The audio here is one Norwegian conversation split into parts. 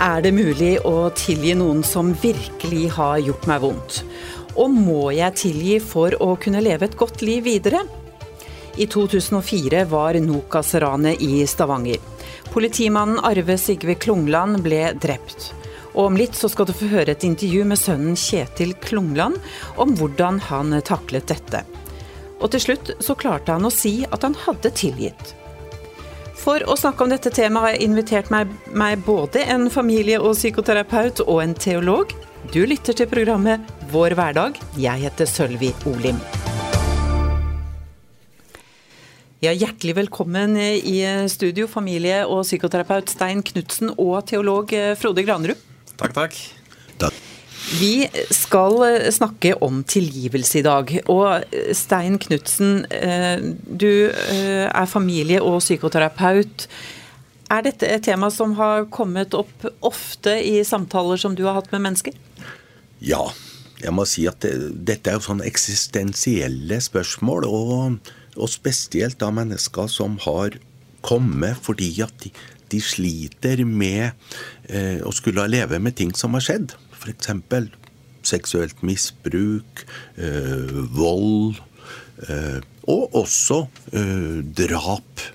Er det mulig å tilgi noen som virkelig har gjort meg vondt? Og må jeg tilgi for å kunne leve et godt liv videre? I 2004 var Nokas-ranet i Stavanger. Politimannen Arve Sigve Klungland ble drept. Og om litt så skal du få høre et intervju med sønnen Kjetil Klungland om hvordan han taklet dette. Og til slutt så klarte han å si at han hadde tilgitt. For å snakke om dette temaet har jeg invitert meg, meg både en familie- og psykoterapeut og en teolog. Du lytter til programmet Vår hverdag. Jeg heter Sølvi Olim. Ja, hjertelig velkommen i studio, familie- og psykoterapeut Stein Knutsen og teolog Frode Granerud. Takk, takk. Vi skal eh, snakke om tilgivelse i dag. Og eh, Stein Knutsen, eh, du er familie- og psykoterapeut. Er dette et tema som har kommet opp ofte i samtaler som du har hatt med mennesker? Ja. Jeg må si at det, dette er jo sånne eksistensielle spørsmål, og, og spesielt av mennesker som har kommet fordi at de, de sliter med eh, å skulle leve med ting som har skjedd. F.eks. seksuelt misbruk, eh, vold, eh, og også eh, drap.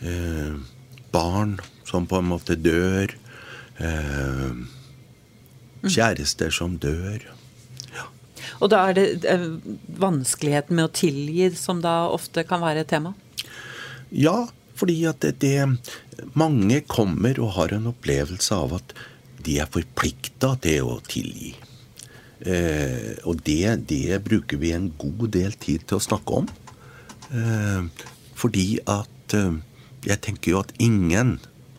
Eh, barn som på en måte dør. Eh, kjærester som dør. Og da er det vanskeligheten med å tilgi som da ofte kan være et tema? Ja, fordi at det, det Mange kommer og har en opplevelse av at de er forplikta til å tilgi. Eh, og det, det, bruker vi en god del tid til å snakke om. Eh, fordi at eh, jeg tenker jo at ingen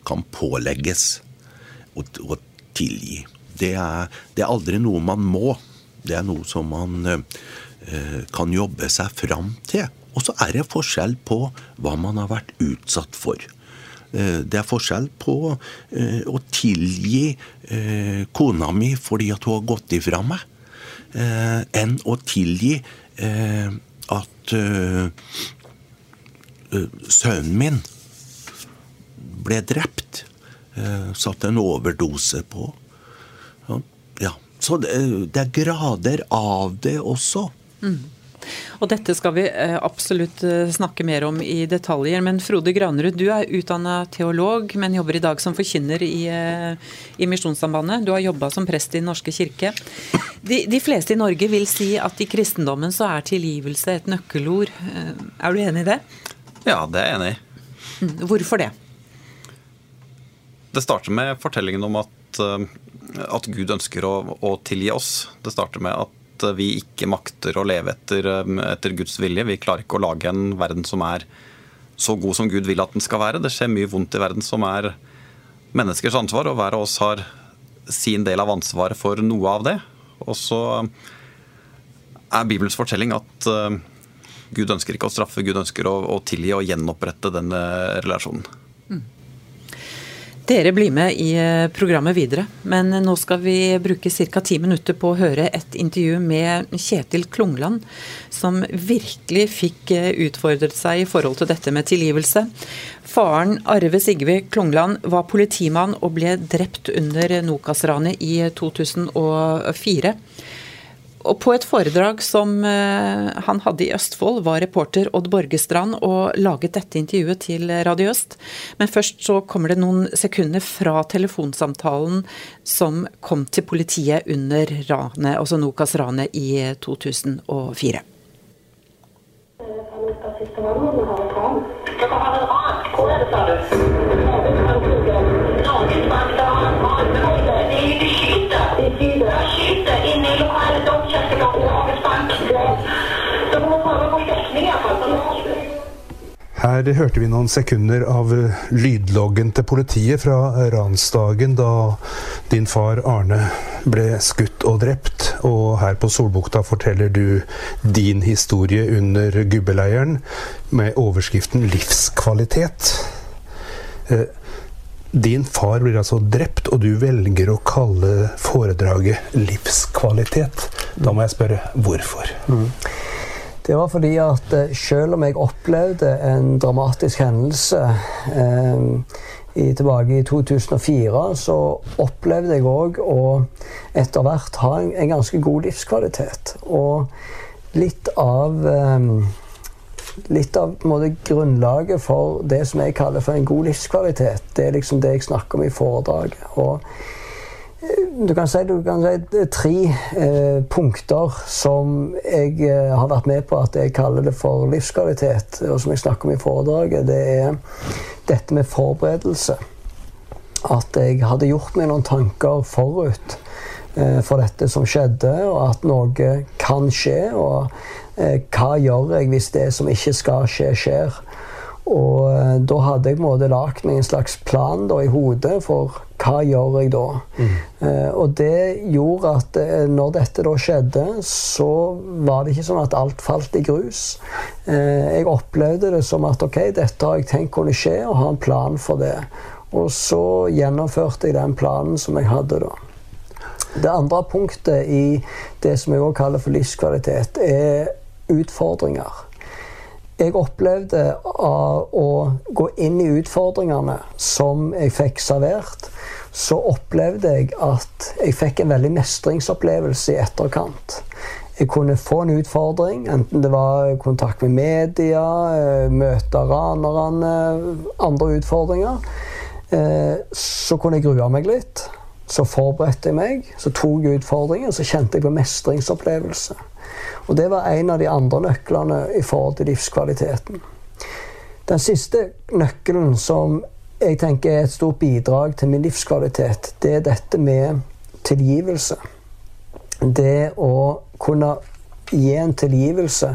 kan pålegges å, å tilgi. Det er, det er, aldri noe man må. Det er noe som man eh, kan jobbe seg fram til. Og så er det forskjell på hva man har vært utsatt for. Eh, det er forskjell på eh, å tilgi eh, kona mi fordi at hun har gått ifra meg, enn å tilgi at sønnen min ble drept. Satt en overdose på. Ja. Så det, er grader av det også. Mm. Og dette skal vi eh, absolutt eh, snakke mer om i detaljer. Men Frode Granerud, du er utdanna teolog, men jobber i dag som forkynner i, eh, i Misjonssambandet. Du har jobba som prest i Den norske kirke. De, de, fleste i Norge vil si at i kristendommen så er tilgivelse et nøkkelord. Er du enig i det? Ja, det er jeg enig i. Mm, hvorfor det? Det starter med fortellingen om at, at Gud ønsker å, å tilgi oss. Det starter med at vi ikke makter å leve etter, um, etter, Guds vilje. Vi klarer ikke å lage en verden som er så god som Gud vil at den skal være. Det skjer mye vondt i verden som er menneskers ansvar, og hver av oss har sin del av ansvaret for noe av det. Og så er Bibelens fortelling at uh, Gud ønsker ikke å straffe, Gud ønsker å, å tilgi og gjenopprette den relasjonen. relasjonen. Dere blir med i eh, programmet videre, men nå skal vi bruke ca. ti minutter på å høre et intervju med Kjetil Klungland, som virkelig fikk eh, utfordret seg i forhold til dette med tilgivelse. Faren Arve Sigve Klungland var politimann og ble drept under Nokas-ranet i 2004. Og på et foredrag som eh, han hadde i Østfold, var reporter Odd Borgestrand og laget dette intervjuet til Radio Øst. Men først så kommer det noen sekunder fra telefonsamtalen som kom til politiet under ranet, altså Nokas-ranet i 2004. Hvor er det, sa du? Her hørte vi noen sekunder av lydloggen til politiet fra ransdagen da din far Arne ble skutt og drept. Og her på Solbukta forteller du din historie under gubbeleiren med overskriften 'Livskvalitet'. Eh, din far blir altså drept, og du velger å kalle foredraget 'livskvalitet'. Da må jeg spørre hvorfor? Mm. Det var fordi at eh, selv om jeg opplevde en dramatisk hendelse eh, i, tilbake i 2004, så opplevde jeg òg å etter hvert ha en, en, ganske god livskvalitet. Og litt av eh, Litt av måte, grunnlaget for det som jeg kaller for en god livskvalitet, det er liksom det jeg snakker om i foredraget. Og du kan si, du kan si tre eh, punkter som jeg eh, har vært med på at jeg kaller det for livskvalitet, og som jeg snakker om i foredraget. Det er dette med forberedelse. At jeg hadde gjort meg noen tanker forut eh, for dette som skjedde, og at noe kan skje. Og eh, hva gjør jeg hvis det som ikke skal skje, skjer? Og eh, da hadde jeg på en måte lagd meg en slags plan da, i hodet for hva gjør jeg da? Mm. Eh, og det gjorde at eh, når dette da skjedde, så var det ikke sånn at alt falt i grus. Eh, jeg opplevde det som at ok, dette har jeg tenkt kunne skje, og har en plan for det. Og så gjennomførte jeg den planen som jeg hadde da. Det andre punktet i det som jeg også kaller for livskvalitet, er utfordringer. Jeg opplevde å gå inn i utfordringene som jeg fikk servert så opplevde jeg at jeg fikk en veldig mestringsopplevelse i etterkant. Jeg kunne få en utfordring, enten det var kontakt med media, eh, møte ranerne, andre utfordringer. Eh, så kunne jeg grue meg litt. Så forberedte jeg meg, så tok jeg utfordringen, så kjente jeg på mestringsopplevelse. Og det var en av de andre nøklene i forhold til livskvaliteten. Den siste nøkkelen som jeg tenker er et stort bidrag til min livskvalitet, det er dette med tilgivelse. Det å kunne gi en tilgivelse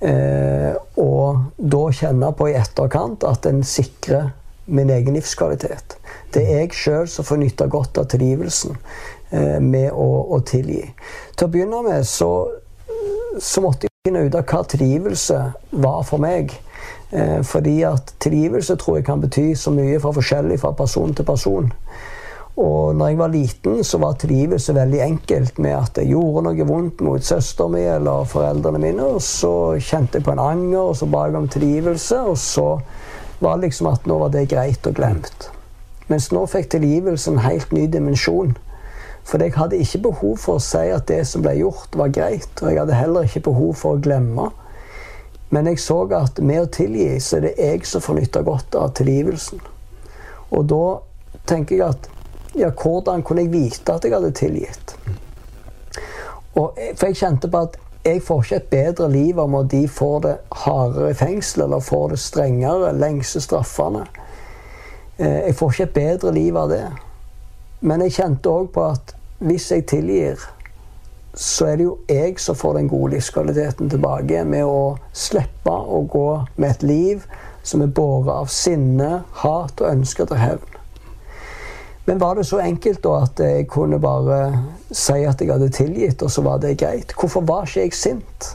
eh, og da kjenne på i etterkant at en sikrer min egen livskvalitet. Det er jeg sjøl som får nytte godt av tilgivelsen eh, med å, å, tilgi. Til å begynne med så, så måtte jeg finne ut av hva tilgivelse var for meg. Eh, fordi at tilgivelse tror jeg kan bety så mye fra forskjellig fra person til person. Og når jeg var liten, så var tilgivelse veldig enkelt med at jeg gjorde noe vondt mot søsteren min eller foreldrene mine, og så kjente jeg på en anger, og så ba jeg om tilgivelse, og så var det liksom at nå var det greit og glemt. Mens nå fikk tilgivelse en helt ny dimensjon. For jeg hadde ikke behov for å si at det som ble gjort, var greit. Og jeg hadde heller ikke behov for å glemme. Men jeg så at med å tilgi, så er det jeg som får nytte godt av tilgivelsen. Og da tenker jeg at ja, hvordan kunne jeg vite at jeg hadde tilgitt? Og, for jeg kjente på at jeg får ikke et bedre liv om at de får det hardere i fengsel eller får det strengere, lengste straffene. Eh, jeg får ikke et bedre liv av det. Men jeg kjente òg på at hvis jeg tilgir, så er det jo jeg som får den gode livskvaliteten tilbake med å slippe å gå med et liv som er båret av sinne, hat og ønsker til hevn. Men var det så enkelt da at jeg kunne bare si at jeg hadde tilgitt, og så var det greit? Hvorfor var ikke jeg sint?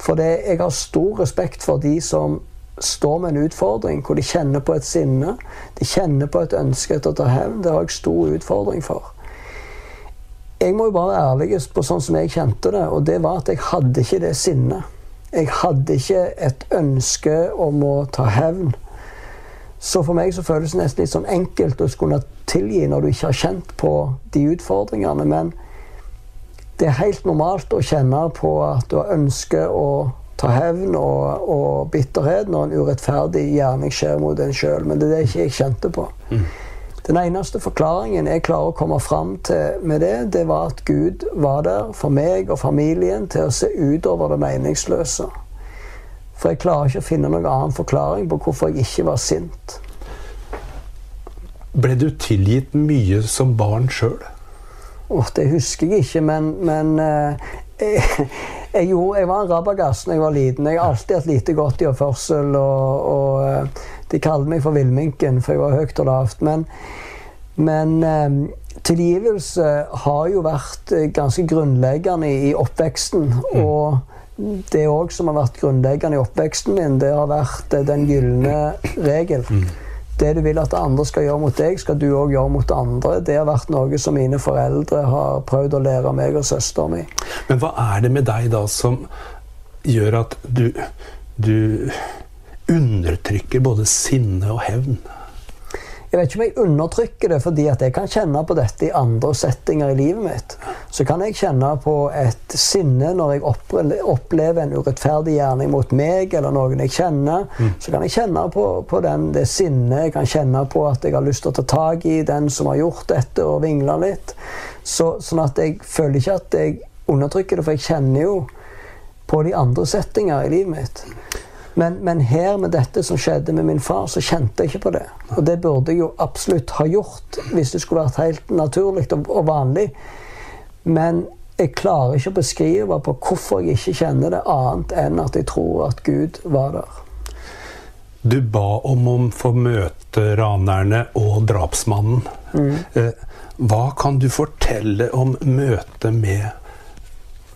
For det, jeg har stor respekt for de som står med en utfordring, hvor de kjenner på et sinne, de kjenner på et ønske etter å ta hevn. Det har jeg stor utfordring for. Jeg må jo bare være ærlig på sånn som jeg kjente det, og det var at jeg hadde ikke det sinnet. Jeg hadde ikke et ønske om å ta hevn. Så for meg så føles det nesten litt sånn enkelt å skulle tilgi når du ikke har kjent på de utfordringene. Men det er helt normalt å kjenne på at du har ønske å ta hevn og, og bitterhet når en urettferdig gjerning skjer mot en sjøl. Men det er det ikke jeg kjente på. Mm. Den eneste forklaringen jeg klarer å komme fram til med det, det var at Gud var der for meg og familien til å se utover det meningsløse. For jeg klarer ikke å finne noen annen forklaring på hvorfor jeg ikke var sint. Ble du tilgitt mye som barn sjøl? Oh, det husker jeg ikke, men, men eh, jeg, jeg, gjorde, jeg, var en rabagass da jeg var liten. Jeg har alltid hatt lite godt i oppførsel. og, og uh, de kalte meg for Villminken, for jeg var høyt og lavt. Men, men eh, tilgivelse har jo vært eh, ganske grunnleggende i, oppveksten. Mm. Og det òg som har vært grunnleggende i oppveksten min, det har vært eh, den gylne regel. Mm. Det du vil at andre skal gjøre mot deg, skal du òg gjøre mot andre. Det har vært noe som mine foreldre har prøvd å lære meg og søsteren min. Men hva er det med deg da som gjør at du, du undertrykker både sinne og hevn? Jeg vet ikke om jeg undertrykker det fordi at jeg kan kjenne på dette i andre settinger i livet mitt. Så kan jeg kjenne på et sinne når jeg opplever en urettferdig gjerning mot meg eller noen jeg kjenner. Mm. Så kan jeg kjenne på, på den, det sinnet. Jeg kan kjenne på at jeg har lyst til å ta tak i den som har gjort dette, og vingle litt. Så, sånn at jeg føler ikke at jeg undertrykker det, for jeg kjenner jo på de andre settinger i livet mitt. Men, men, her med dette som skjedde med min far, så kjente jeg ikke på det. Og det burde jeg jo absolutt ha gjort hvis det skulle vært helt naturlig og vanlig. Men jeg klarer ikke å beskrive på hvorfor jeg ikke kjenner det, annet enn at jeg tror at Gud var der. Du ba om å få møte ranerne og drapsmannen. Mm. Eh, hva kan du fortelle om møtet med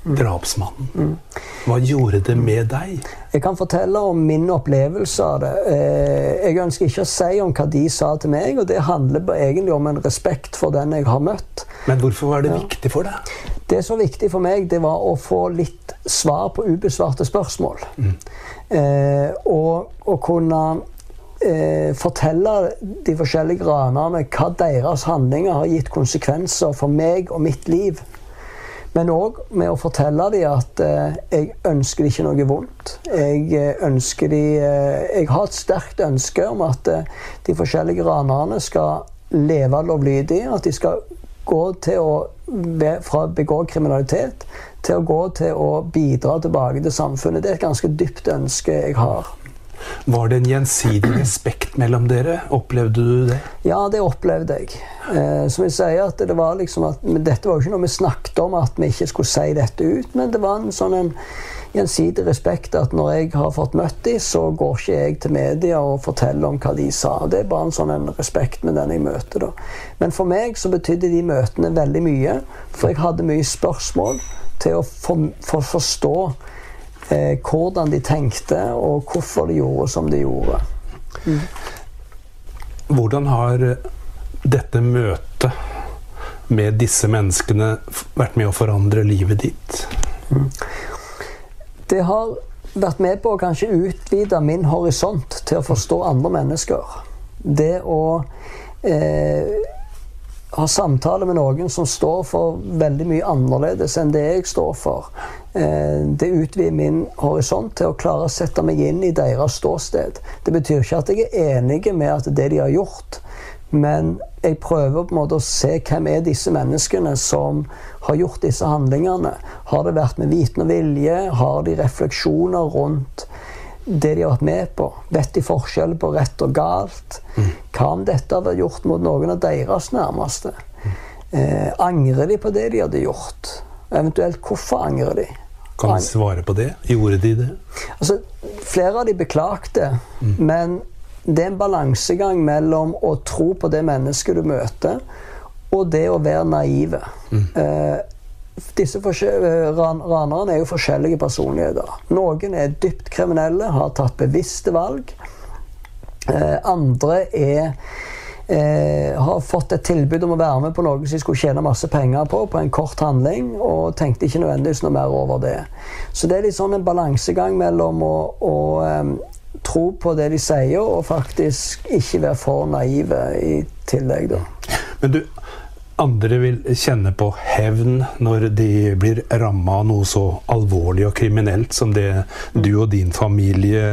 drapsmannen. Hva gjorde det med deg? Jeg kan fortelle om min opplevelse av det. Eh, jeg ønsker ikke å si om hva de sa til meg, og det handler egentlig om en respekt for den jeg har møtt. Men hvorfor var det ja. viktig for deg? Det som var viktig for meg, det var å få litt svar på ubesvarte spørsmål. Mm. Eh, og å kunne eh, fortelle de forskjellige ranerne hva deres handlinger har gitt konsekvenser for meg og mitt liv. Men òg med å fortelle dem at eh, jeg ønsker ikke noe vondt. Jeg eh, ønsker de, eh, Jeg har et sterkt ønske om at eh, de forskjellige ranerne skal leve lovlydig. At de skal gå til å fra å begå kriminalitet til å gå til å bidra tilbake til samfunnet. Det er et ganske dypt ønske jeg har. Var det en gjensidig respekt mellom dere? Opplevde du det? Ja, det opplevde jeg. Eh, som jeg sier, at det var liksom at, Dette var jo ikke noe vi snakket om at vi ikke skulle si dette ut, men det var en sånn en gjensidig respekt at når jeg har fått møtt dem, så går ikke jeg til media og forteller om hva de sa. Det er bare en sånn en respekt med den jeg møter. da. Men for meg så betydde de møtene veldig mye, for jeg hadde mye spørsmål til å for, for forstå eh, hvordan de tenkte, og hvorfor de gjorde som de gjorde. Mm. Hvordan har dette møtet med disse menneskene vært med å forandre livet ditt? Mm. Det har vært med på å kanskje utvide min horisont til å forstå andre mennesker. Det å eh, ha samtale med noen som står for veldig mye annerledes enn det jeg står for. Eh, det utvider min horisont til å klare å sette meg inn i deres ståsted. Det betyr ikke at jeg er enig med at det de har gjort, men jeg prøver på en måte å se hvem er disse menneskene som har gjort disse handlingene. Har det vært med viten og vilje? Har de refleksjoner rundt det de har vært med på. Vet de forskjell på rett og galt? Mm. Hva om dette hadde gjort mot noen av deres nærmeste? Mm. Eh, angrer de på det de hadde gjort? Eventuelt hvorfor angrer de? Kan du svare på det? Gjorde de det? Altså, flere av de beklagte, mm. men det er en balansegang mellom å tro på det mennesket du møter, og det å være naive. Mm. Eh, disse eh, ran ranerne er jo forskjellige personligheter. Noen er dypt kriminelle, har tatt bevisste valg. Eh, andre er eh, har fått et tilbud om å være med på noe som de skulle tjene masse penger på, på en kort handling, og tenkte ikke nødvendigvis noe mer over det. Så det er litt sånn en balansegang mellom å, å eh, tro på det de sier, og faktisk ikke være for naive i tillegg, da. Men du, andre vil kjenne på hevn når de blir ramma av noe så alvorlig og kriminelt som det du og din familie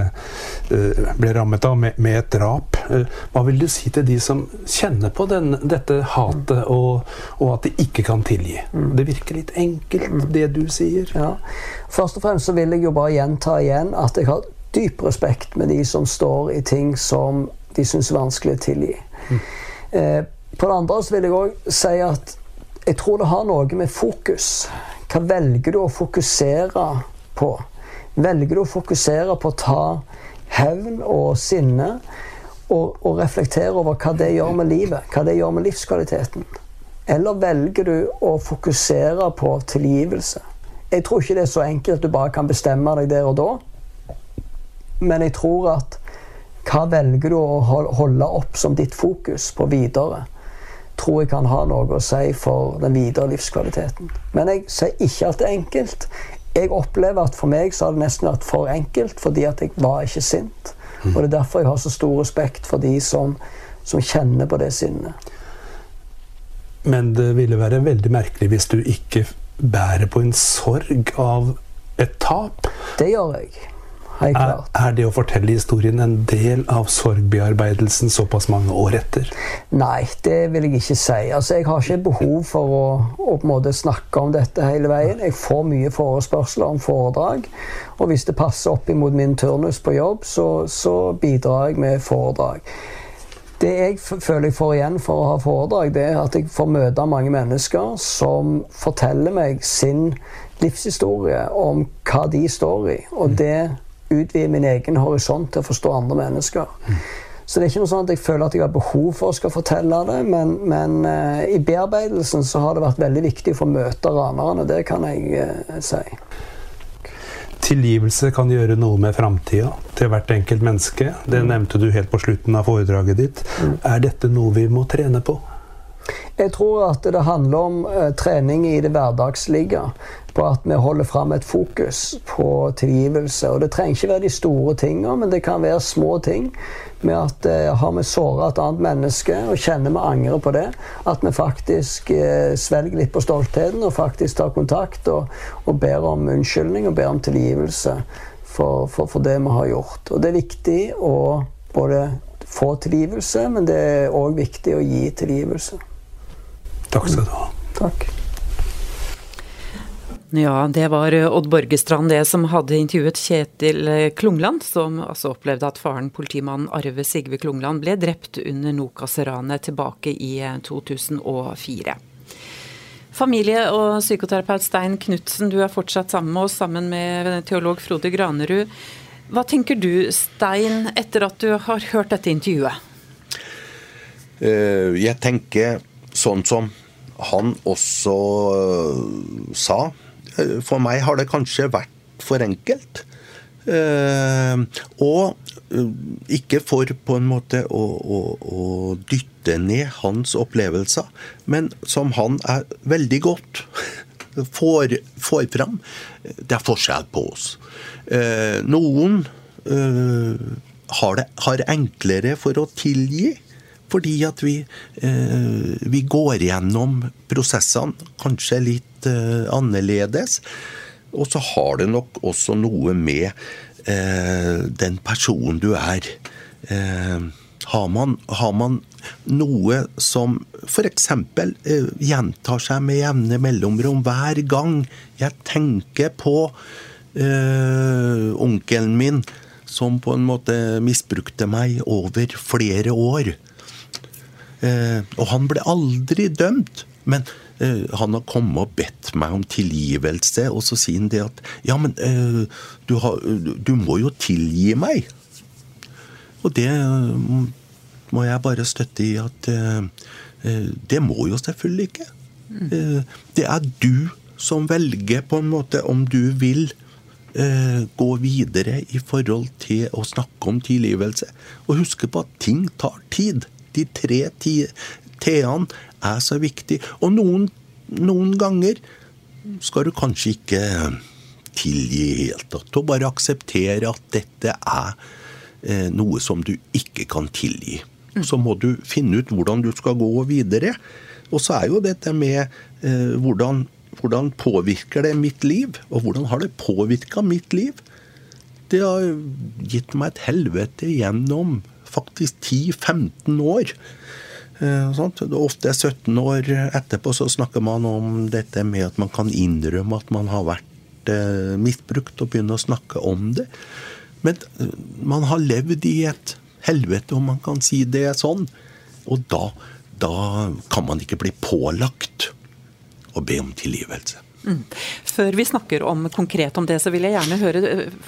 uh, ble rammet av, med, et drap. Uh, hva vil du si til de som kjenner på den, dette hatet, og, og, at de ikke kan tilgi? Mm. Det virker litt enkelt, mm. det du sier. Ja. Først og fremst så vil jeg jo bare gjenta igjen at jeg har dyp respekt med de som står i ting som de syns er vanskelig å tilgi. Mm. Uh, på det andre vil jeg òg si at jeg tror det har noe med fokus. Hva velger du å fokusere på? Velger du å fokusere på å ta hevn og sinne og, og reflektere over hva det gjør med livet? Hva det gjør med livskvaliteten? Eller velger du å fokusere på tilgivelse? Jeg tror ikke det er så enkelt at du bare kan bestemme deg der og da. Men jeg tror at hva velger du å holde opp som ditt fokus på videre? Tror jeg kan ha noe å si for den videre livskvaliteten. Men jeg sier ikke at det er enkelt. jeg opplever at for meg så har det nesten vært for enkelt, fordi at jeg var ikke sint. Og det er derfor jeg har så stor respekt for de som, som kjenner på det sinnet. Men det ville være veldig merkelig hvis du ikke bærer på en sorg av et tap. Det gjør jeg. Helt Er, klart. er det å fortelle historien en del av sorgbearbeidelsen såpass mange år etter? Nei, det vil jeg ikke si. Altså, jeg har ikke behov for å, å snakke om dette hele veien. Jeg får mye forespørsler om foredrag. Og hvis det passer opp imot min turnus på jobb, så, så bidrar jeg med foredrag. Det jeg føler jeg får igjen for å ha foredrag, det er at jeg får møte mange mennesker som forteller meg sin livshistorie om hva de står i. Og det utvider min egen horisont til å forstå andre mennesker. Så det er ikke noe sånn at jeg føler at jeg har behov for å skal fortelle det, men, men uh, i bearbeidelsen så har det vært veldig viktig for å møte ranerne. Det kan jeg uh, si. Tilgivelse kan gjøre noe med framtida til hvert enkelt menneske. Det nevnte du helt på slutten av foredraget ditt. Er dette noe vi må trene på? Jeg tror at det handler om uh, trening i det hverdagslige. På at vi holder fram et fokus på tilgivelse. Og det trenger ikke være de store tingene, men det kan være små ting. Med at eh, har vi såra et annet menneske og kjenner vi angrer på det, at vi faktisk eh, svelger litt på stoltheten og faktisk tar kontakt og, og ber om unnskyldning og ber om tilgivelse for, for, for det vi har gjort. Og det er viktig å både få tilgivelse, men det er òg viktig å gi tilgivelse. Takk skal du ha. Takk. Ja, det var eh, Odd Borgestrand det som hadde intervjuet Kjetil eh, Klungland, som altså opplevde at faren, politimannen Arve Sigve Klungland, ble drept under Nokas-ranet tilbake i eh, 2004. Familie- og psykoterapeut Stein Knutsen, du er fortsatt sammen med oss, sammen med teolog Frode Granerud. Hva tenker du, Stein, etter at du har hørt dette intervjuet? Eh, Jeg tenker sånn som han også eh, sa. Eh, For meg har det kanskje vært for enkelt. Eh, og eh, ikke for på en måte å, å, å dytte ned hans opplevelser, men som han er veldig godt får, får fram. Det er forskjell på oss. Noen har det har enklere for å tilgi. Fordi at vi, eh, vi går gjennom prosessene kanskje litt eh, annerledes. Og så har det nok også noe med eh, den personen du er. Eh, har, man, har man noe som f.eks. Eh, gjentar seg med jevne mellomrom hver gang jeg tenker på eh, onkelen min som på en måte misbrukte meg over flere år. Eh, og han ble aldri dømt. Men han har kommet og bedt meg om tilgivelse, og så sier han det at Ja, men eh, du, har, du må jo tilgi meg. Og det eh, må jeg bare støtte i at eh, eh, det må jo selvfølgelig ikke. Eh, det er du som velger på en måte om du vil eh, gå videre i forhold til å snakke om tilgivelse. Og huske på at ting tar tid. De tre T-ene er så viktig. Og noen, noen ganger skal du kanskje ikke tilgi helt. Du bare akseptere at dette er eh, noe som du ikke kan tilgi. Så må du finne ut hvordan du skal gå videre. Og så er jo dette med eh, hvordan, hvordan påvirker det mitt liv? Og hvordan har det påvirka mitt liv? Det har gitt meg et helvete gjennom faktisk 10-15 år. Eh, er Ofte 17 år etterpå så snakker man om dette med at man kan innrømme at man har vært eh, misbrukt, og begynne å snakke om det. Men eh, man har levd i et helvete, om man kan si det sånn. Og da, da kan man ikke bli pålagt å be om tilgivelse. Før vi snakker om konkret om det, så vil jeg gjerne høre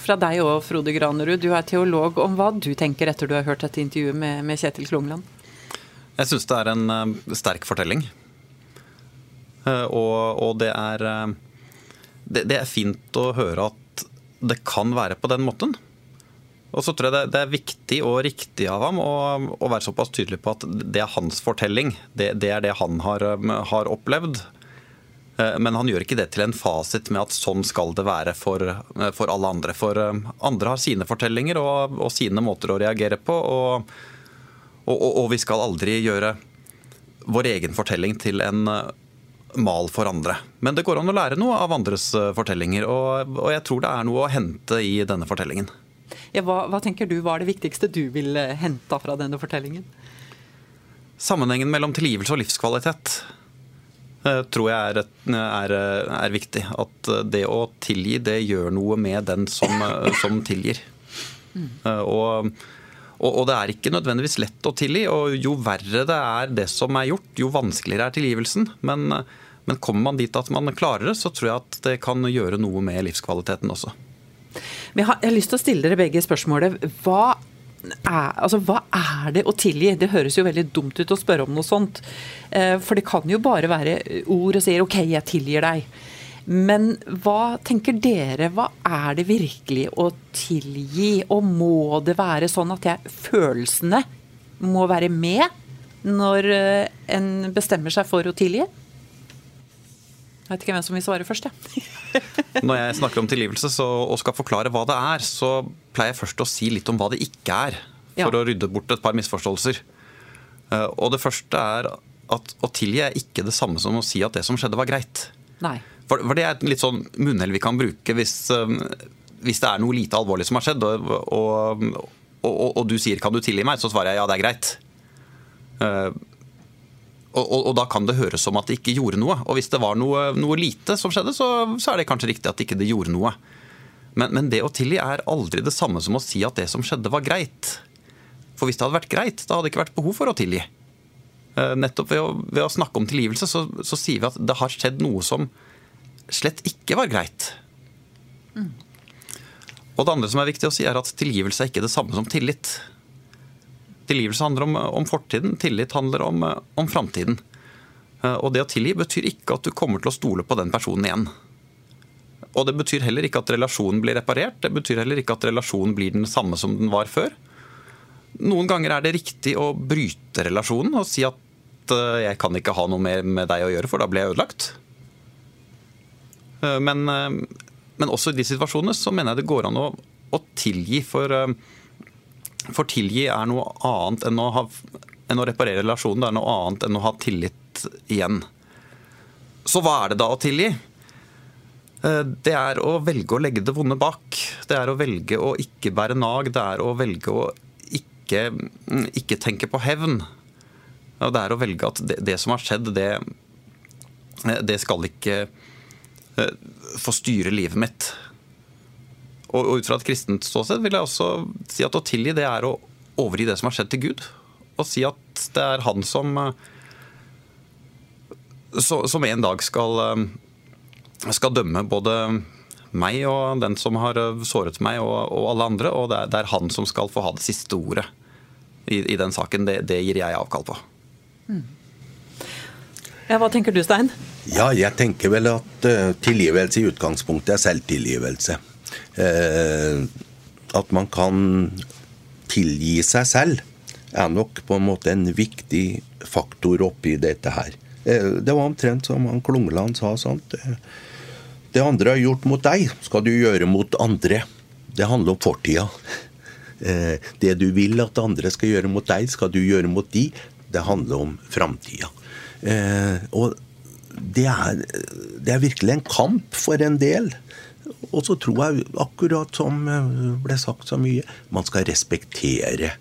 fra deg òg, Frode Granerud. Du er teolog, om hva du tenker etter du har hørt dette intervjuet med, med Kjetil Klungland? Jeg syns det er en eh, sterk fortelling. Eh, og, og det er eh, det, det er fint å høre at det kan være på den måten. Og så tror jeg det, det er viktig og riktig av ham å, å være såpass tydelig på at det er hans fortelling. Det, det er det han har, har opplevd. Men han gjør ikke det til en fasit med at sånn skal det være for, for alle andre. For andre har sine fortellinger og, og sine måter å reagere på. Og, og, og, vi skal aldri gjøre vår egen fortelling til en mal for andre. Men det går an å lære noe av andres fortellinger, og, og jeg tror det er noe å hente i denne fortellingen. Ja, hva, hva tenker du var det viktigste du ville hente fra denne fortellingen? Sammenhengen mellom tilgivelse og livskvalitet. Eh, tror jeg er, er, er, viktig. At eh, det å tilgi, det gjør noe med den som, eh, som tilgir. Mm. Og, og, og, det er ikke nødvendigvis lett å tilgi. Og jo verre det er det som er gjort, jo vanskeligere er tilgivelsen. Men, men kommer man dit at man klarer det, så tror jeg at det kan gjøre noe med livskvaliteten også. Jeg har, lyst til å stille dere begge spørsmålet. Hva er, altså, hva er det å tilgi? Det høres jo veldig dumt ut å spørre om noe sånt. Eh, for det kan jo bare være ord og sier 'OK, jeg tilgir deg'. Men hva tenker dere, hva er det virkelig å tilgi? Og må det være sånn at jeg, følelsene må være med når eh, en bestemmer seg for å tilgi? Jeg vet ikke hvem som vil svare først, jeg. Når jeg snakker om tilgivelse så, og skal forklare hva det er, så pleier jeg først å si litt om hva det ikke er. For ja. å rydde bort et par misforståelser. Eh, og det første er at å tilgi er ikke det samme som å si at det som skjedde, var greit. Nei. For, for det er et litt sånn munnhell vi kan bruke hvis, eh, hvis, det er noe lite alvorlig som har skjedd, og, og, og, og, du sier 'kan du tilgi meg', så svarer jeg ja, det er greit. Uh, og, da kan det høres som at det ikke gjorde noe. Og hvis det var noe, noe lite som skjedde, så, så, er det kanskje riktig at det ikke gjorde noe. Men, men, det å tilgi er aldri det samme som å si at det som skjedde, var greit. For hvis det hadde vært greit, da hadde det ikke vært behov for å tilgi. Eh, nettopp ved å, ved å snakke om tilgivelse, så, så, sier vi at det har skjedd noe som slett ikke var greit. Mm. Og det andre som er viktig å si, er at tilgivelse er ikke det samme som tillit. Tilgivelse handler om, om fortiden, tillit handler om, om framtiden. Eh, og det å tilgi betyr ikke at du kommer til å stole på den personen igjen. Og det betyr heller ikke at relasjonen blir reparert, det betyr heller ikke at relasjonen blir den samme som den var før. Noen ganger er det riktig å bryte relasjonen og si at eh, jeg kan ikke ha noe mer med deg å gjøre, for da blir jeg ødelagt. Eh, men, men også i de situasjonene så mener jeg det går an å, å tilgi for for tilgi er noe annet enn å, ha, enn å reparere relasjonen. Det er noe annet enn å ha tillit igjen. Så hva er det da å tilgi? Eh, det er å velge å legge det vonde bak. Det er å velge å ikke bære nag. Det er å velge å ikke, mm, ikke tenke på hevn. Det er å velge at det, det som har skjedd, det, det skal ikke eh, få styre livet mitt. Og, ut fra et kristent ståsted vil jeg også si at å tilgi det er å overgi det som har skjedd til Gud. Og si at det er han som som en dag skal, skal dømme både meg og den som har såret meg, og, og alle andre. Og det er, det er, han som skal få ha det siste ordet i, i den saken. Det, det, gir jeg avkall på. Mm. Ja, hva tenker du, Stein? Ja, jeg tenker vel at uh, tilgivelse i utgangspunktet er selvtilgivelse. Eh, at man kan tilgi seg selv, er nok på en måte en viktig faktor oppi dette her. Eh, det var omtrent som han Klungland sa. sånt. Eh, det andre har gjort mot deg, skal du gjøre mot andre. Det handler om fortida. Det du vil at andre skal gjøre mot deg, skal du gjøre mot de. Det handler om framtida. Og det er, det er virkelig en kamp for en del. Og så tror jeg, akkurat som eh, ble sagt så mye, man skal respektere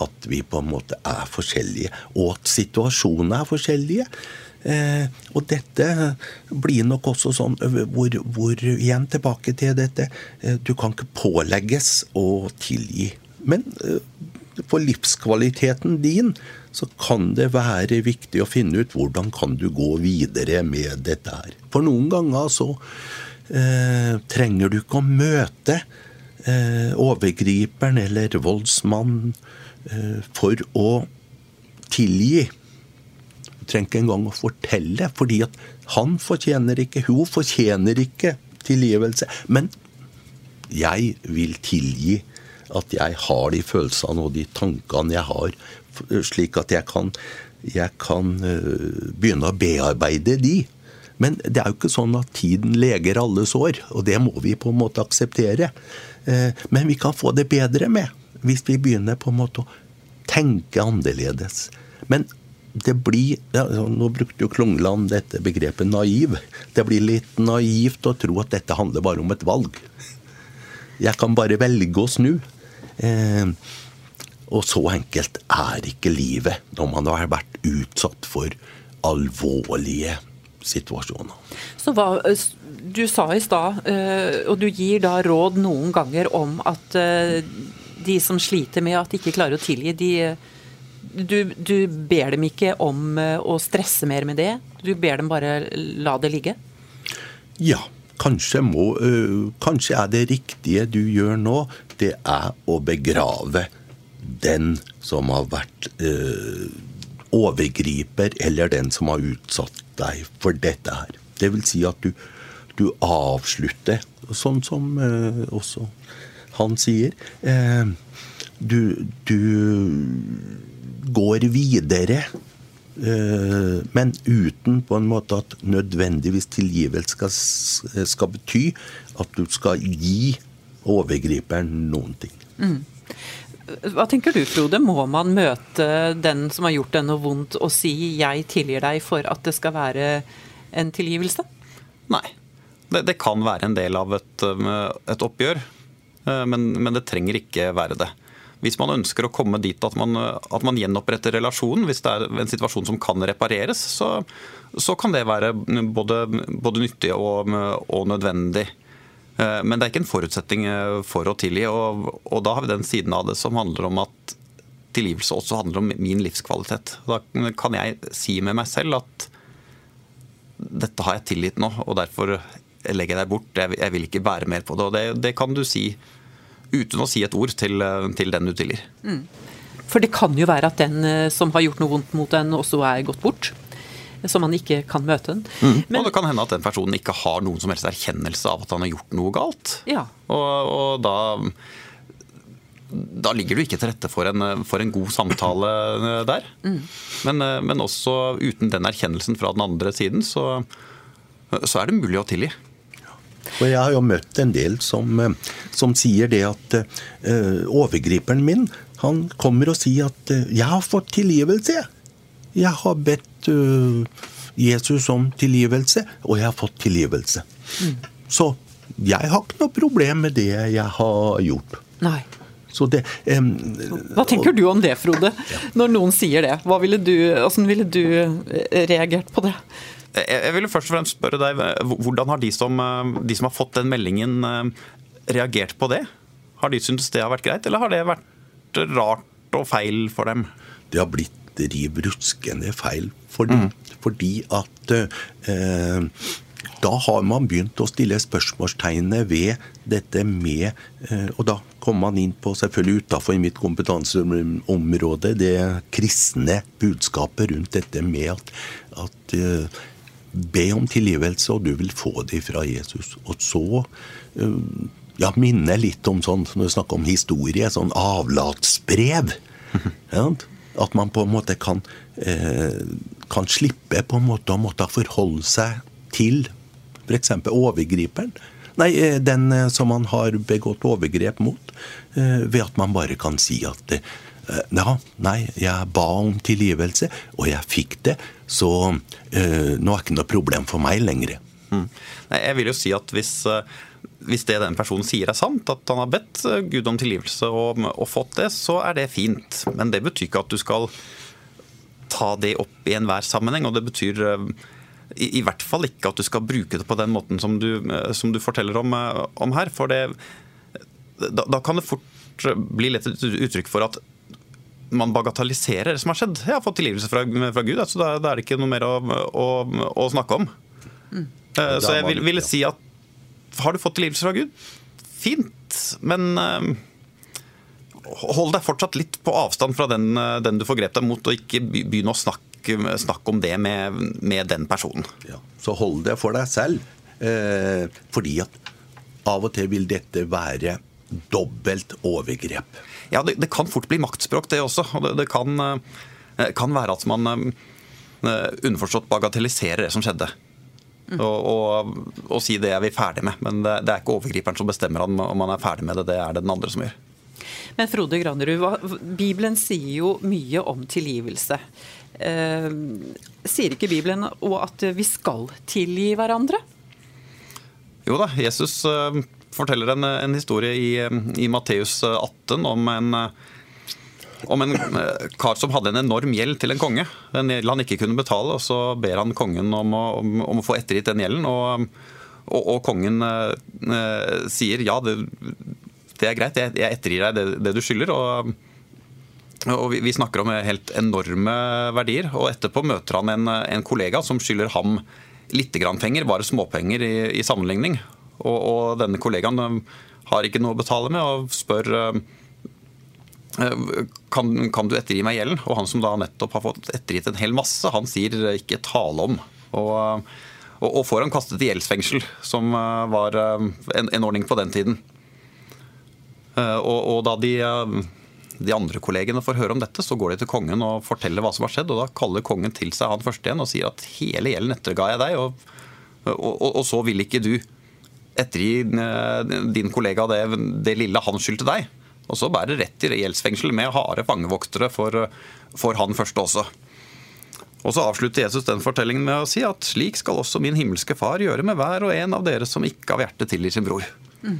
at vi på en måte er forskjellige, og at situasjonene er forskjellige. Eh, og dette blir nok også sånn hvor, hvor, Igjen tilbake til dette. Eh, du kan ikke pålegges å tilgi. Men eh, for livskvaliteten din så kan det være viktig å finne ut hvordan kan du gå videre med dette her. For noen ganger så eh, trenger du ikke å møte eh, overgriperen eller voldsmannen eh, for å tilgi. Du trenger ikke engang å fortelle, fordi at han fortjener ikke, hun fortjener ikke tilgivelse. Men jeg vil tilgi at jeg har de følelsene og de tankene jeg har, slik at jeg kan, jeg kan eh, begynne å bearbeide de. Men det er jo ikke sånn at tiden leger alle sår, og det må vi på en måte akseptere. Eh, men vi kan få det bedre med hvis vi begynner på en måte å tenke annerledes. Men det blir ja, Nå brukte jo Klungland dette begrepet naiv. Det blir litt naivt å tro at dette handler bare om et valg. Jeg kan bare velge å snu. Eh, og så enkelt er ikke livet når man har vært utsatt for alvorlige situasjoner. Så hva, Du sa i stad, eh, og du gir da råd noen ganger om at eh, de som sliter med at de ikke klarer å tilgi, de, du, du, ber dem ikke om eh, å stresse mer med det? Du ber dem bare la det ligge? Ja. Kanskje, må, kanskje er det riktige du gjør nå, det er å begrave den som har vært eh, overgriper, eller den som har utsatt deg for dette her. Det vil si at du, du avslutter, sånn som eh, også han sier. Eh, du, du, går videre. Eh, men uten på en måte at nødvendigvis tilgivelse skal, skal, bety at du skal gi overgriperen noen ting. Mm. Hva tenker du, Frode? Må man møte den som har gjort deg noe vondt, og si 'jeg tilgir deg' for at det skal være en tilgivelse? Nei. Det, det kan være en del av et, um, et oppgjør, uh, men, men, det trenger ikke være det. Hvis man ønsker å komme dit at man, at man gjenoppretter relasjonen, hvis det er en situasjon som kan repareres, så, så kan det være både, både nyttig og, og nødvendig. Eh, men det er ikke en forutsetning eh, for å tilgi. Og, da har vi den siden av det som handler om at tilgivelse også handler om min livskvalitet. Da kan jeg si med meg selv at dette har jeg tilgitt nå, og derfor legger jeg deg bort. Jeg, jeg vil ikke bære mer på det. Og det, det, kan du si uten å si et ord til, til den du tilgir. Mm. For det kan jo være at den eh, som har gjort noe vondt mot en, også er gått bort så man ikke kan møte den. Mm. Men, og det kan hende at den personen ikke har noen som helst erkjennelse av at han har gjort noe galt. Ja. Og, og da da ligger du ikke til rette for en, for en god samtale der. Mm. Men, men, også uten den erkjennelsen fra den andre siden, så, så er det mulig å tilgi. Og Jeg har jo møtt en del som, som sier det at uh, overgriperen min han kommer og sier at uh, 'jeg har fått tilgivelse'. Jeg har bedt uh, Jesus om tilgivelse, og jeg har fått tilgivelse. Mm. Så jeg har ikke noe problem med det jeg har gjort. Nei. Det, um, Hva tenker du om det, Frode? Ja. Når noen sier det. Hva ville du, hvordan ville du eh, reagert på det? Jeg ville først og fremst spørre deg, Hvordan har de som, eh, de som har fått den meldingen, reagert på det? Har de syntes det har vært greit, eller har det vært rart og feil for dem? Det har blitt riv ruskende feil. Fordi, mm. fordi at eh, da har man begynt å stille spørsmålstegnet ved dette med eh, Og da kommer man inn på, selvfølgelig utafor mitt kompetanseområde, det kristne budskapet rundt dette med at, at eh, Be om tilgivelse, og du vil få det fra Jesus. Og så eh, ja, minne litt om sånn, når vi snakker om historie, sånn avlatsbrev. Ja, at man på en måte kan, eh, kan slippe på en måte å måtte forholde seg til f.eks. overgriperen. Nei, eh, den eh, som man har begått overgrep mot. Ved at man bare kan si at ja, nei, jeg ba om tilgivelse, og jeg fikk det, så uh, nå er det ikke noe problem for meg lenger. Mm. Nei, jeg vil jo si at hvis hvis det den personen sier er sant, at han har bedt eh, Gud om tilgivelse og, og, fått det, så er det fint. Men det betyr ikke at du skal ta det opp i enhver sammenheng. Og det betyr eh, i, i, hvert fall ikke at du skal bruke det på den måten som du, eh, som du forteller om, om, her. For det, da, da, kan det fort bli lett et uttrykk for at man bagatelliserer det som har skjedd. Jeg har fått tilgivelse fra, fra Gud, så da, da, er det ikke noe mer å, å, å snakke om. Mm. Så jeg vil, si at har du fått tilgivelse fra Gud? Fint, men uh, hold deg fortsatt litt på avstand fra den, uh, den du forgrep deg mot, og ikke begynne å snakke, snakke om det med, med, den personen. Ja, så hold det for deg selv, uh, fordi at av og til vil dette være dobbelt overgrep. Ja, det, det kan fort bli maktspråk, det også. og Det, det kan, kan, være at man underforstått bagatelliserer det som skjedde. Og, og, og, si det er vi ferdig med. Men det, det er ikke overgriperen som bestemmer om, man er ferdig med det, det er det den andre som gjør. Men Frode Granerud, Bibelen sier jo mye om tilgivelse. Eh, sier ikke Bibelen at vi skal tilgi hverandre? Jo da, Jesus eh, forteller en, en historie i, i Matteus 18 om en om en eh, kar som hadde en enorm gjeld til en konge. En gjeld han ikke kunne betale. og Så ber han kongen om å, om, om å få ettergitt den gjelden. Og, og, og kongen eh, sier ja, det, det, er greit, jeg, jeg ettergir deg det, det, du skylder. og, og vi, snakker om helt enorme verdier. og Etterpå møter han en, en kollega som skylder ham litt penger, bare småpenger i, i sammenligning. Og, og, denne kollegaen eh, har ikke noe å betale med og spør eh, Eh, kan, kan, du ettergi meg gjelden? Og han som da nettopp har fått ettergitt en hel masse, han sier ikke tale om. Og, og, og får han kastet i gjeldsfengsel, som eh, var eh, en, en, ordning på den tiden. Og, og da de, de, andre kollegene får høre om dette, så går de til kongen og forteller hva som har skjedd. Og da kaller kongen til seg han første igjen og sier at hele gjelden etterga jeg deg, og, og, så vil ikke du ettergi din kollega det, det lille han skyldte deg. Og så bærer rett i gjeldsfengsel med harde fangevoktere for, for han første også. Og så avslutter Jesus den fortellingen med å si at slik skal også min himmelske far gjøre med hver og en av dere som ikke av hjertet tilgir sin bror. Mm.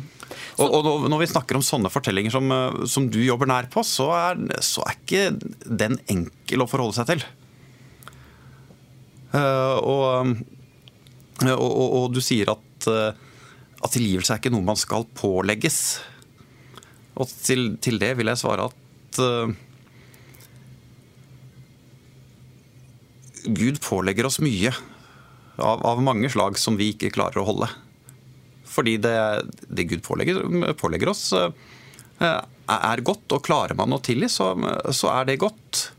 Og, og, når vi snakker om sånne fortellinger som, som du jobber nær på, så er, så er, ikke den enkel å forholde seg til. Uh, og, og, du sier at, uh, at tilgivelse er ikke noe man skal pålegges. Og til, til det vil jeg svare at uh, Gud pålegger oss mye av, av, mange slag som vi ikke klarer å holde. Fordi det, det Gud pålegger, pålegger oss, uh, er godt, og klarer man å tilgi, så, så er det godt.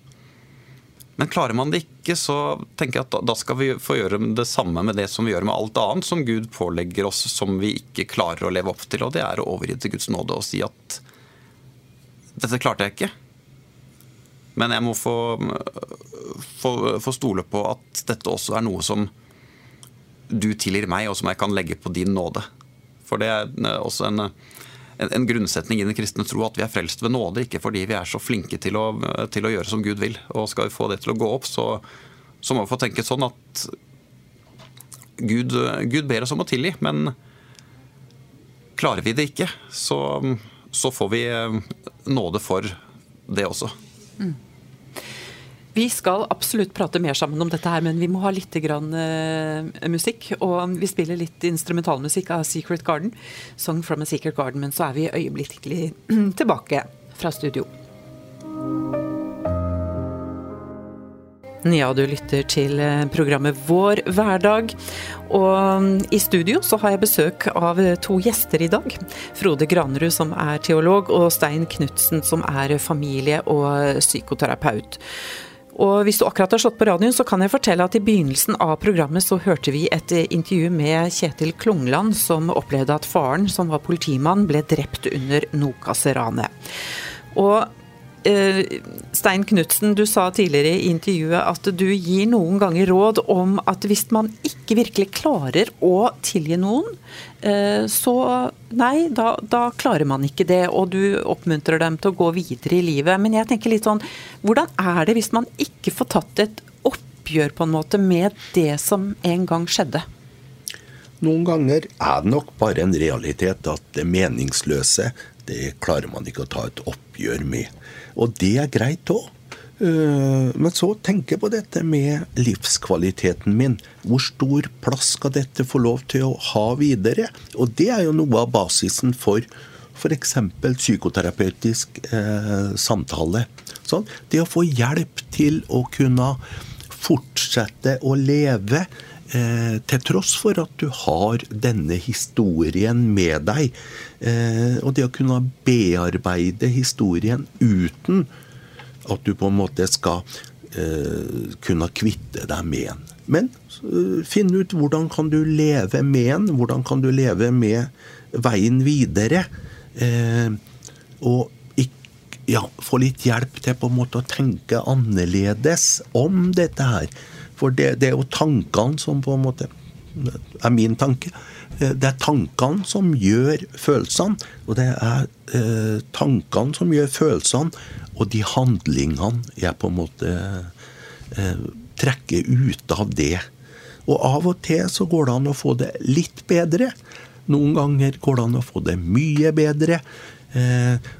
Men klarer man det ikke, så tenker jeg at da skal vi få gjøre det samme med det som vi gjør med alt annet som Gud pålegger oss som vi ikke klarer å leve opp til. Og det er å overgi til Guds nåde og si at dette klarte jeg ikke. Men jeg må få, få, få stole på at dette også er noe som du tilgir meg, og som jeg kan legge på din nåde. For det er også en en, en, grunnsetning i den kristne tro at vi er frelst ved nåde, ikke fordi vi er så flinke til å, til å gjøre som Gud vil. Og skal vi få det til å gå opp, så, så må vi få tenke sånn at Gud, Gud, ber oss om å tilgi, men klarer vi det ikke, så, så får vi nåde for det også. Mm. Vi skal absolutt prate mer sammen om dette her, men vi må ha litt grann, uh, musikk. Og vi spiller litt instrumentalmusikk av Secret Garden. 'Song from a Secret Garden'. Men så er vi øyeblikkelig tilbake fra studio. Ja, du lytter til eh, programmet Vår hverdag. Og mm, i studio så har jeg besøk av to gjester i dag. Frode Granerud som er teolog, og Stein Knutsen som er familie- og psykoterapeut. Og hvis du akkurat har slått på radioen, så kan jeg fortelle at i begynnelsen av programmet så hørte vi et intervju med Kjetil Klungland, som opplevde at faren, som var politimann, ble drept under Nokas-ranet. Og Eh, Stein Knutsen, du sa tidligere i intervjuet at du gir noen ganger råd om at hvis man ikke virkelig klarer å tilgi noen, eh, så nei, da, da, klarer man ikke det. Og du oppmuntrer dem til å gå videre i livet. Men jeg tenker litt sånn, hvordan er det hvis man ikke får tatt et oppgjør på en måte med det som en gang skjedde? Noen ganger er det nok bare en realitet at det meningsløse, det klarer man ikke å ta et oppgjør med. Og det er greit òg. Eh, men så tenker jeg på dette med livskvaliteten min. Hvor stor plass skal dette få lov til å ha videre? Og det er jo noe av basisen for f.eks. psykoterapeutisk eh, samtale. Sånn? Det å få hjelp til å kunne fortsette å leve eh, til tross for at du har denne historien med deg. Eh, og det å kunne bearbeide historien uten at du på en måte skal eh, kunne kvitte deg med den. Men uh, finn ut hvordan kan du leve med den, hvordan kan du leve med veien videre. Eh, og ja, få litt hjelp til på en måte å tenke annerledes om dette her. For det, det er jo tankene som på en måte er min tanke. Eh, det er tankene som gjør følelsene, og det er eh, tankene som gjør følelsene, og de handlingene jeg på en måte eh, trekker ut av det. Og av og til så går det an å få det litt bedre. Noen ganger går det an å få det mye bedre.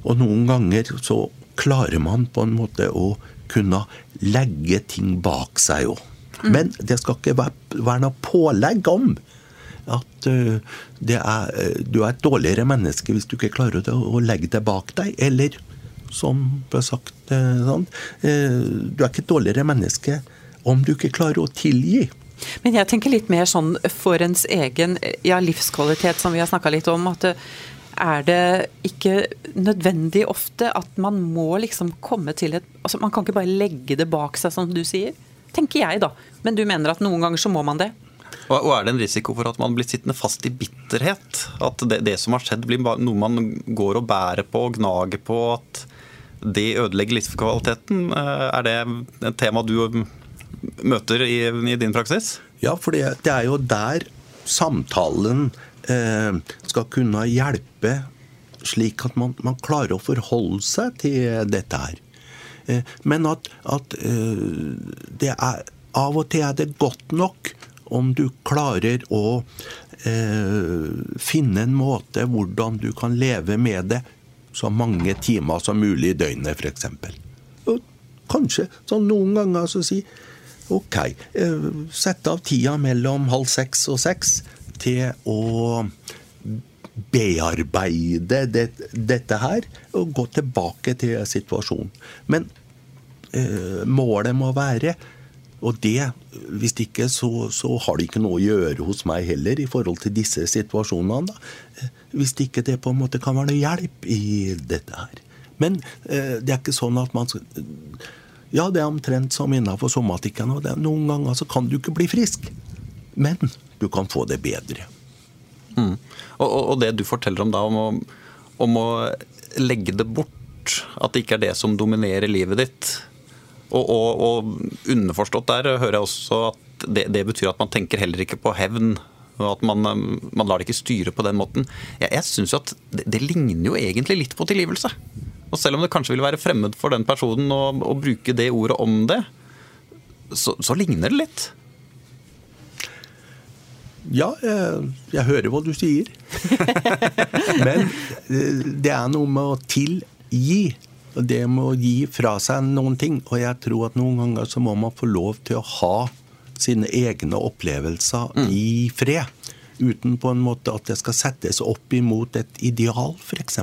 Og noen ganger så klarer man på en måte å kunne legge ting bak seg òg. Mm. Men det skal ikke være, være noe pålegg om at er, du er et dårligere menneske hvis du ikke klarer å, legge det bak deg. Eller som ble sagt sånn, Du er ikke et dårligere menneske om du ikke klarer å tilgi. Men jeg tenker litt mer sånn for ens egen ja, livskvalitet, som vi har snakka litt om. at er det ikke nødvendig ofte at man må liksom komme til et altså Man kan ikke bare legge det bak seg, som du sier? Tenker jeg, da. Men du mener at noen ganger så må man det? Og er det en risiko for at man blir sittende fast i bitterhet? At det, det som har skjedd, blir noe man går og bærer på og gnager på? At det ødelegger livskvaliteten? Eh, er det et tema du møter i, i din praksis? Ja, for det, det, er jo der samtalen eh, skal kunne hjelpe, slik at man, man, klarer å forholde seg til dette her. Eh, men at, at eh, det er av og til er det godt nok om du klarer å eh, finne en måte hvordan du kan leve med det så mange timer som mulig i døgnet, f.eks. Kanskje sånn noen ganger så si OK, eh, sett av tida mellom halv seks og seks til å bearbeide det, dette her og gå tilbake til situasjonen. Men målet må være og det, hvis ikke, så, så, har det ikke noe å gjøre hos meg heller i forhold til disse situasjonene. Da. Hvis ikke det på en måte kan være noe hjelp i dette her. Men eh, det er ikke sånn at man Ja, det er omtrent som innenfor somatikken. og det, Noen ganger så kan du ikke bli frisk, men du kan få det bedre. Mm. Og, og, det du forteller om da, om å, om å legge det bort, at det ikke er det som dominerer livet ditt og, og, og, underforstått der hører jeg også at det, det, betyr at man tenker heller ikke på hevn. og At man, man lar det ikke styre på den måten. Jeg, jeg synes jo at det, det, ligner jo egentlig litt på tilgivelse. Og selv om det kanskje vil være fremmed for den personen å, å bruke det ordet om det, så, så ligner det litt. Ja, jeg, jeg, hører hva du sier. Men eh, det er noe med å tilgi det med å gi fra seg noen ting. Og jeg tror at noen ganger så må man få lov til å ha sine egne opplevelser mm. i fred. Uten på en måte at det skal settes opp imot et ideal, f.eks.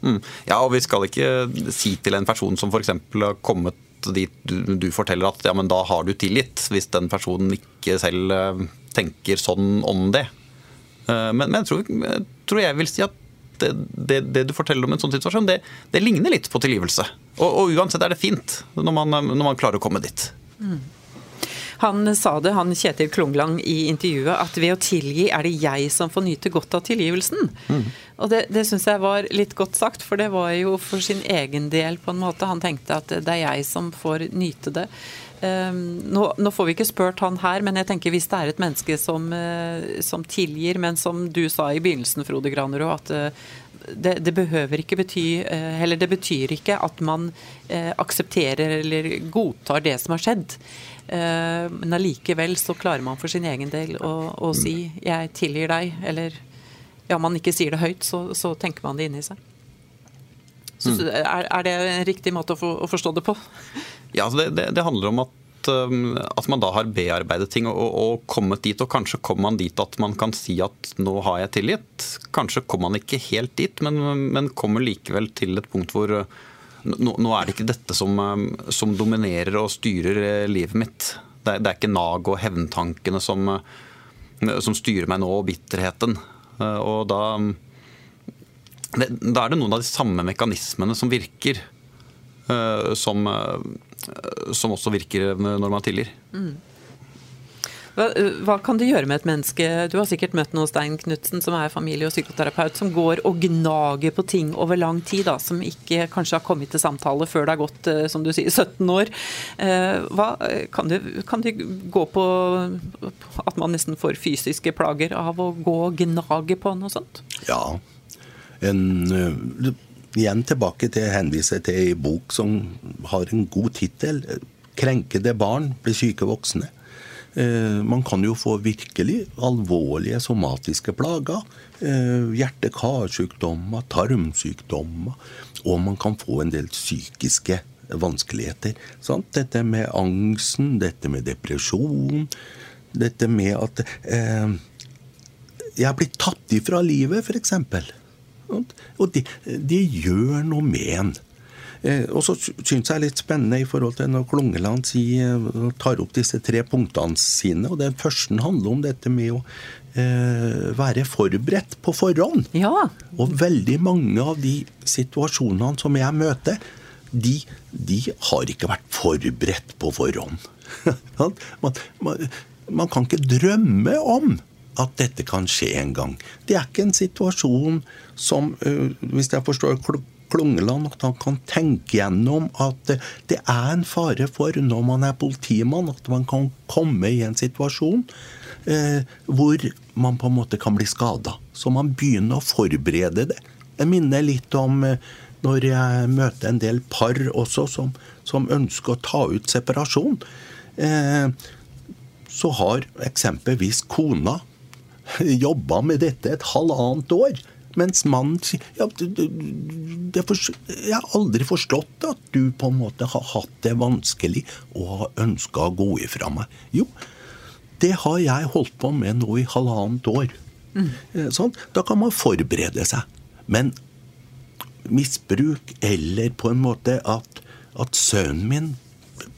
Mm. Ja, og vi skal ikke si til en person som f.eks. har kommet dit du, du, forteller at ja, men da har du tilgitt, hvis den personen ikke selv uh, tenker sånn om det. Uh, men, men jeg, tror, jeg tror jeg vil si at det, det, det, du forteller om en sånn situasjon, det, det ligner litt på tilgivelse. Og, og, uansett er det fint når man, når man klarer å komme dit. Mm. Han sa det, han Kjetil Klunglang, i intervjuet, at ved å tilgi er det jeg som får nyte godt av tilgivelsen. Mm. Og det, det syns jeg var litt godt sagt, for det var jo for sin egen del, på en måte. Han tenkte at det er jeg som får nyte det. Um, nå, nå, får vi ikke spurt han her, men jeg tenker hvis det er et menneske som, uh, som tilgir, men som du sa i begynnelsen, Frode Granerud, at uh, det, det, behøver ikke bety uh, Eller det betyr ikke at man aksepterer eller godtar det som har skjedd. men allikevel så klarer man for sin egen del å, å si 'jeg tilgir deg', eller ja, man ikke sier det høyt, så, så tenker man det inni seg. Så, mm. er, er, det en riktig måte å, for, å forstå det på? Ja, altså det, det, det, handler om at, um, at, man da har bearbeidet ting og, og, kommet dit. Og kanskje kommer man dit at man kan si at nå har jeg tilgitt. Kanskje kommer man ikke helt dit, men, men kommer likevel til et punkt hvor uh, nå, nå er det ikke dette som, um, som, dominerer og styrer uh, livet mitt. Det, det er ikke nag og hevntankene som, uh, som styrer meg nå, og bitterheten. Og da, um, det, da er det noen av de samme mekanismene som virker. Som, som også virker når man tilgir. Mm. Hva, hva, kan det gjøre med et menneske? Du har sikkert møtt noen Stein Knutsen, som er familie- og psykoterapeut, som går og gnager på ting over lang tid, da, som ikke kanskje har kommet til samtale før det har gått eh, som du sier, 17 år. Eh, hva, kan, det, kan det gå på at man nesten får fysiske plager av å gå og gnage på noe sånt? Ja. En, igjen tilbake til å henvise til ei bok som har en god tittel. 'Krenkede barn blir syke voksne'. Eh, man kan jo få virkelig alvorlige somatiske plager. Eh, hjerte-karsykdommer, tarmsykdommer. Og man kan få en del psykiske vanskeligheter. Sant? Dette med angsten, dette med depresjon, dette med at eh, jeg blitt tatt ifra livet, f.eks. Og de, de gjør noe med en. Eh, og så syns jeg er litt spennende i forhold til når Klungeland sier, eh, tar opp disse tre punktene sine. og Den første handler om dette med å eh, være forberedt på forhånd. Ja. Og veldig mange av de situasjonene som jeg møter, de, de har ikke vært forberedt på forhånd. man, man, man kan ikke drømme om at dette kan skje en gang. Det er ikke en situasjon som, uh, hvis jeg forstår Klungeland at han kan tenke gjennom at det er en fare for, når man er politimann, at man kan komme i en situasjon eh, hvor man på en måte kan bli skada. Så man begynner å forberede det. Jeg minner litt om eh, når jeg møter en del par også som, som ønsker å ta ut separasjon. Eh, så har eksempelvis kona jobba med dette et halvannet år. Mens mannen sier ja, Jeg har aldri forstått at du på en måte har hatt det vanskelig og har ønska å gå ifra meg. Jo, det har jeg holdt på med nå i halvannet år. Mm. Sånn, da kan man forberede seg. Men misbruk, eller på en måte at, at sønnen min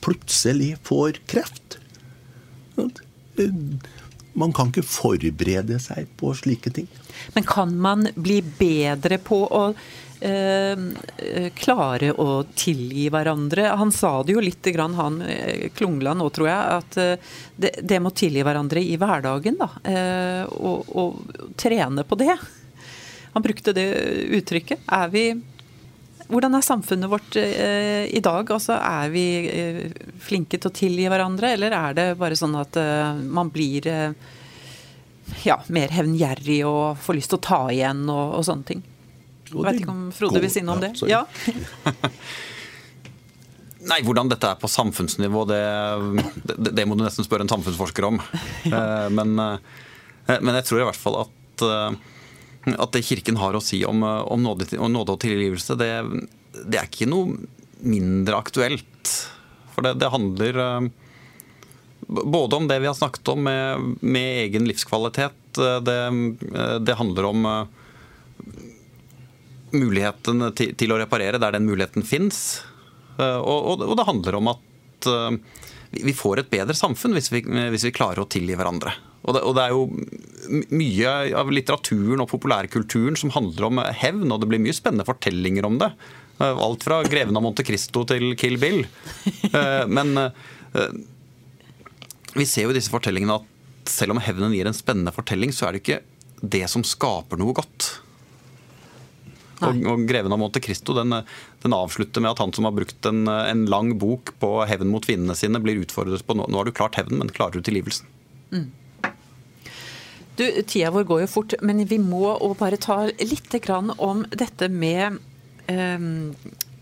plutselig får kreft Man kan ikke forberede seg på slike ting. Men kan man bli bedre på å øh, klare å tilgi hverandre? Han sa det jo litt, han eh, Klungland nå, tror jeg, at eh, det, det må tilgi hverandre i hverdagen. da, og, og, trene på det. Han brukte det uttrykket. Er vi hvordan er samfunnet vårt eh, i dag? Altså, er vi eh, flinke til å tilgi hverandre, eller er det bare sånn at eh, man blir ja, mer hevngjerrig og får lyst til å ta igjen og, og sånne ting. Jeg vet ikke om Frode vil si noe om det? Ja. Nei, Hvordan dette er på samfunnsnivå, det, det, det, må du nesten spørre en samfunnsforsker om. ja. Eh, men, eh, men, jeg tror i hvert fall at, eh, at det Kirken har å si om, om, nåde, om nåde, og tilgivelse, det, det, er ikke noe mindre aktuelt. For det, det handler både om det vi har snakket om med, med egen livskvalitet. Eh, det, eh, det, handler om eh, muligheten til, til, å reparere der den muligheten fins. Og, og, og, det handler om at vi får et bedre samfunn hvis vi, hvis vi klarer å tilgi hverandre. Og det, og det, er jo mye av litteraturen og populærkulturen som handler om hevn, og det blir mye spennende fortellinger om det. Alt fra 'Greven av Monte Cristo' til 'Kill Bill'. Men vi ser jo i disse fortellingene at selv om hevnen gir en spennende fortelling, så er det ikke det som skaper noe godt. Og, og, 'Greven av Monte Cristo' den, den, avslutter med at han som har brukt en, en lang bok på hevn mot fiendene sine, blir utfordret på nå, nå har du klart hevnen, men klarer du tilgivelsen? Mm. Du, Tida vår går jo fort, men vi må bare ta litt om dette med eh,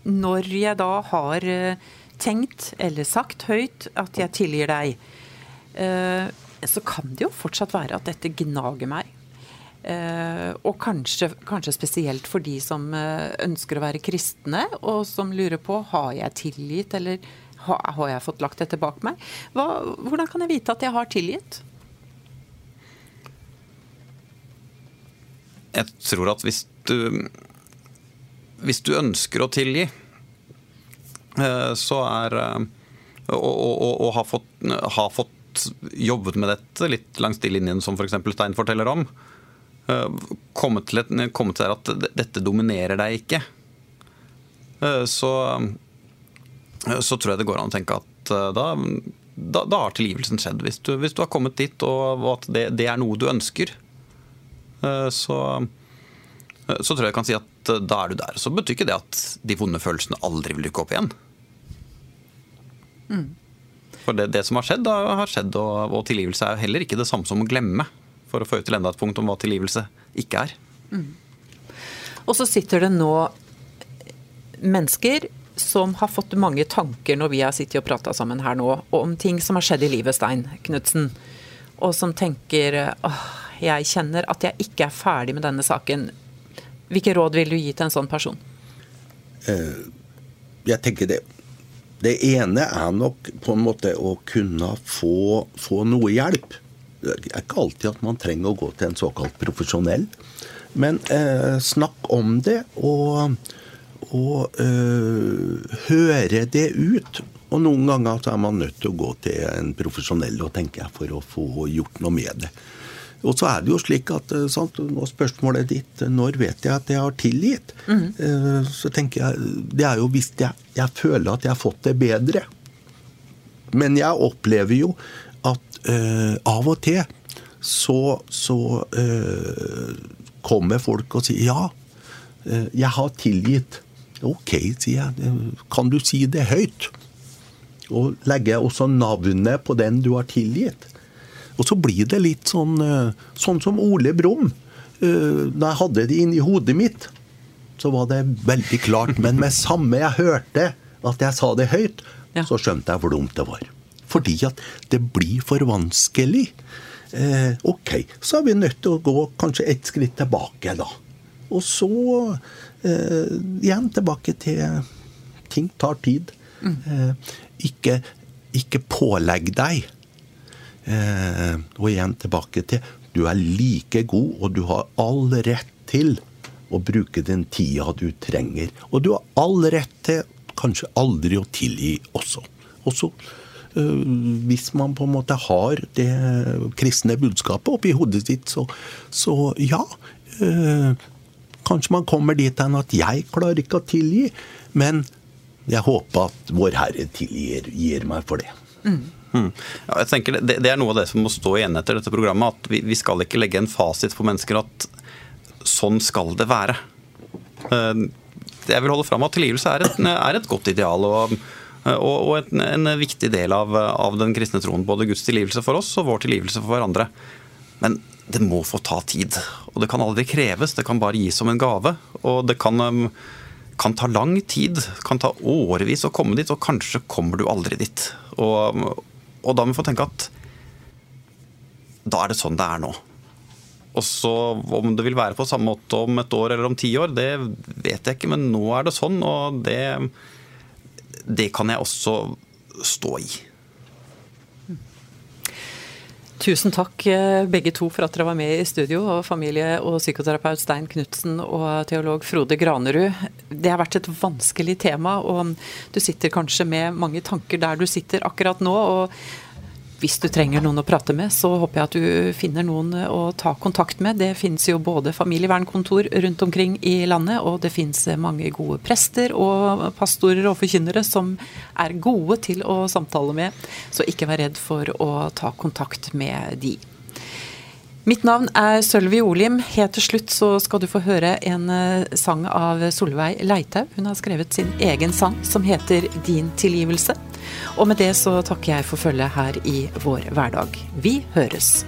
Når jeg da har eh, tenkt eller sagt høyt at jeg tilgir deg, Eh, så kan det jo fortsatt være at dette gnager meg. Uh, og kanskje, kanskje, spesielt for de som uh, ønsker å være kristne, og som lurer på har jeg tilgitt, eller ha, har jeg fått lagt dette bak meg. Hva, hvordan kan jeg vite at jeg har tilgitt? Jeg tror at hvis du Hvis du ønsker å tilgi, uh, så er og, og, og, og har fått, har fått jobbet med dette litt langs de linjene som f.eks. Stein forteller om, eh, kommet til, et, kommet til at dette dominerer deg ikke, eh, så, eh, så tror jeg det går an å tenke at da, da, da har tilgivelsen skjedd. Hvis du, hvis du, har kommet dit og, og at det, det, er noe du ønsker, eh, så, så tror jeg jeg kan si at eh, da er du der. Så betyr ikke det at de vonde følelsene aldri vil dukke opp igjen. Mm. For det, det, som har skjedd, da, har skjedd, og, og, tilgivelse er heller ikke det samme som å glemme. For å få ut til enda et punkt om hva tilgivelse ikke er. Mm. Og så sitter det nå mennesker som har fått mange tanker når vi har sittet og prata sammen her nå, om ting som har skjedd i livet, Stein Knutsen. Og som tenker åh, jeg kjenner at jeg ikke er ferdig med denne saken. Hvilke råd vil du gi til en sånn person? Eh, jeg tenker det Det ene er nok på en måte å kunne få, få noe hjelp. Det er ikke alltid at man trenger å gå til en såkalt profesjonell. Men eh, snakk om det, og og eh, høre det ut. Og noen ganger så er man nødt til å gå til en profesjonell og tenke for å få gjort noe med det. Og så er det jo slik at øh, sant, nå Spørsmålet ditt når vet jeg at jeg har tilgitt? Mm. Så tenker jeg Det er jo hvis jeg, jeg, føler at jeg har fått det bedre. Men jeg opplever jo at uh, av og til så, så uh, kommer folk og sier ja, uh, jeg har tilgitt. Ok, sier jeg. Kan du si det høyt? Og legger også navnet på den du har tilgitt. Og så blir det litt sånn, eh, sånn som Ole Brumm. Eh, da jeg hadde det inni hodet mitt, så var det veldig klart. Men med samme jeg hørte at jeg sa det høyt, ja. så skjønte jeg hvor dumt det var. Fordi at det blir for vanskelig. Eh, ok, så er vi nødt til å gå kanskje ett skritt tilbake, da. Og så eh, igjen tilbake til ting tar tid. Mm. Eh, ikke, ikke pålegg deg. Eh, og igjen tilbake til du er like god, og du har all rett til å bruke den tida du trenger. Og du har all rett til kanskje aldri å tilgi også. Også øh, hvis man på en måte har det kristne budskapet oppi hodet sitt, så, så ja. Øh, Kanskje man kommer dit hen at jeg klarer ikke å tilgi, men jeg håper at Vår Herre tilgir gir meg for det. Mm. Mm. Ja, jeg tenker det, det, er noe av det som må stå igjen etter dette programmet. At vi, vi, skal ikke legge en fasit for mennesker at sånn skal det være. Eh, jeg vil holde fram at tilgivelse er et, er et godt ideal. og, og, en, viktig del av, den kristne troen. Både Guds tilgivelse for oss og vår tilgivelse for hverandre. Men det må få ta tid. Og det kan aldri kreves, det kan bare gis som en gave. Og det kan, um, kan ta lang tid, kan ta årevis å komme dit, og kanskje kommer du aldri dit. Og, um, og da må vi få tenke at da er det sånn det er nå. Og så Om det vil være på samme måte om et år eller om ti år, det vet jeg ikke, men nå er det sånn, og det, det kan jeg også stå i. Tusen takk eh, begge to for at dere var med i studio. og Familie- og psykoterapeut Stein Knutsen og teolog Frode Granerud. Det har vært et vanskelig tema, og du sitter kanskje med mange tanker der du sitter akkurat nå. og hvis du trenger noen å prate med, så håper jeg at du finner noen å ta kontakt med. Det finnes jo både familievernkontor rundt omkring i landet, og det finnes mange gode prester og pastorer og forkynnere som er gode til å samtale med. Så ikke vær redd for å ta kontakt med de. Mitt navn er Sølvi Olim. Helt til slutt så skal du få høre en eh, sang av Solveig Leithaug. Hun har skrevet sin egen sang som heter 'Din tilgivelse'. Og med det så takker jeg for følget her i Vår hverdag. Vi høres.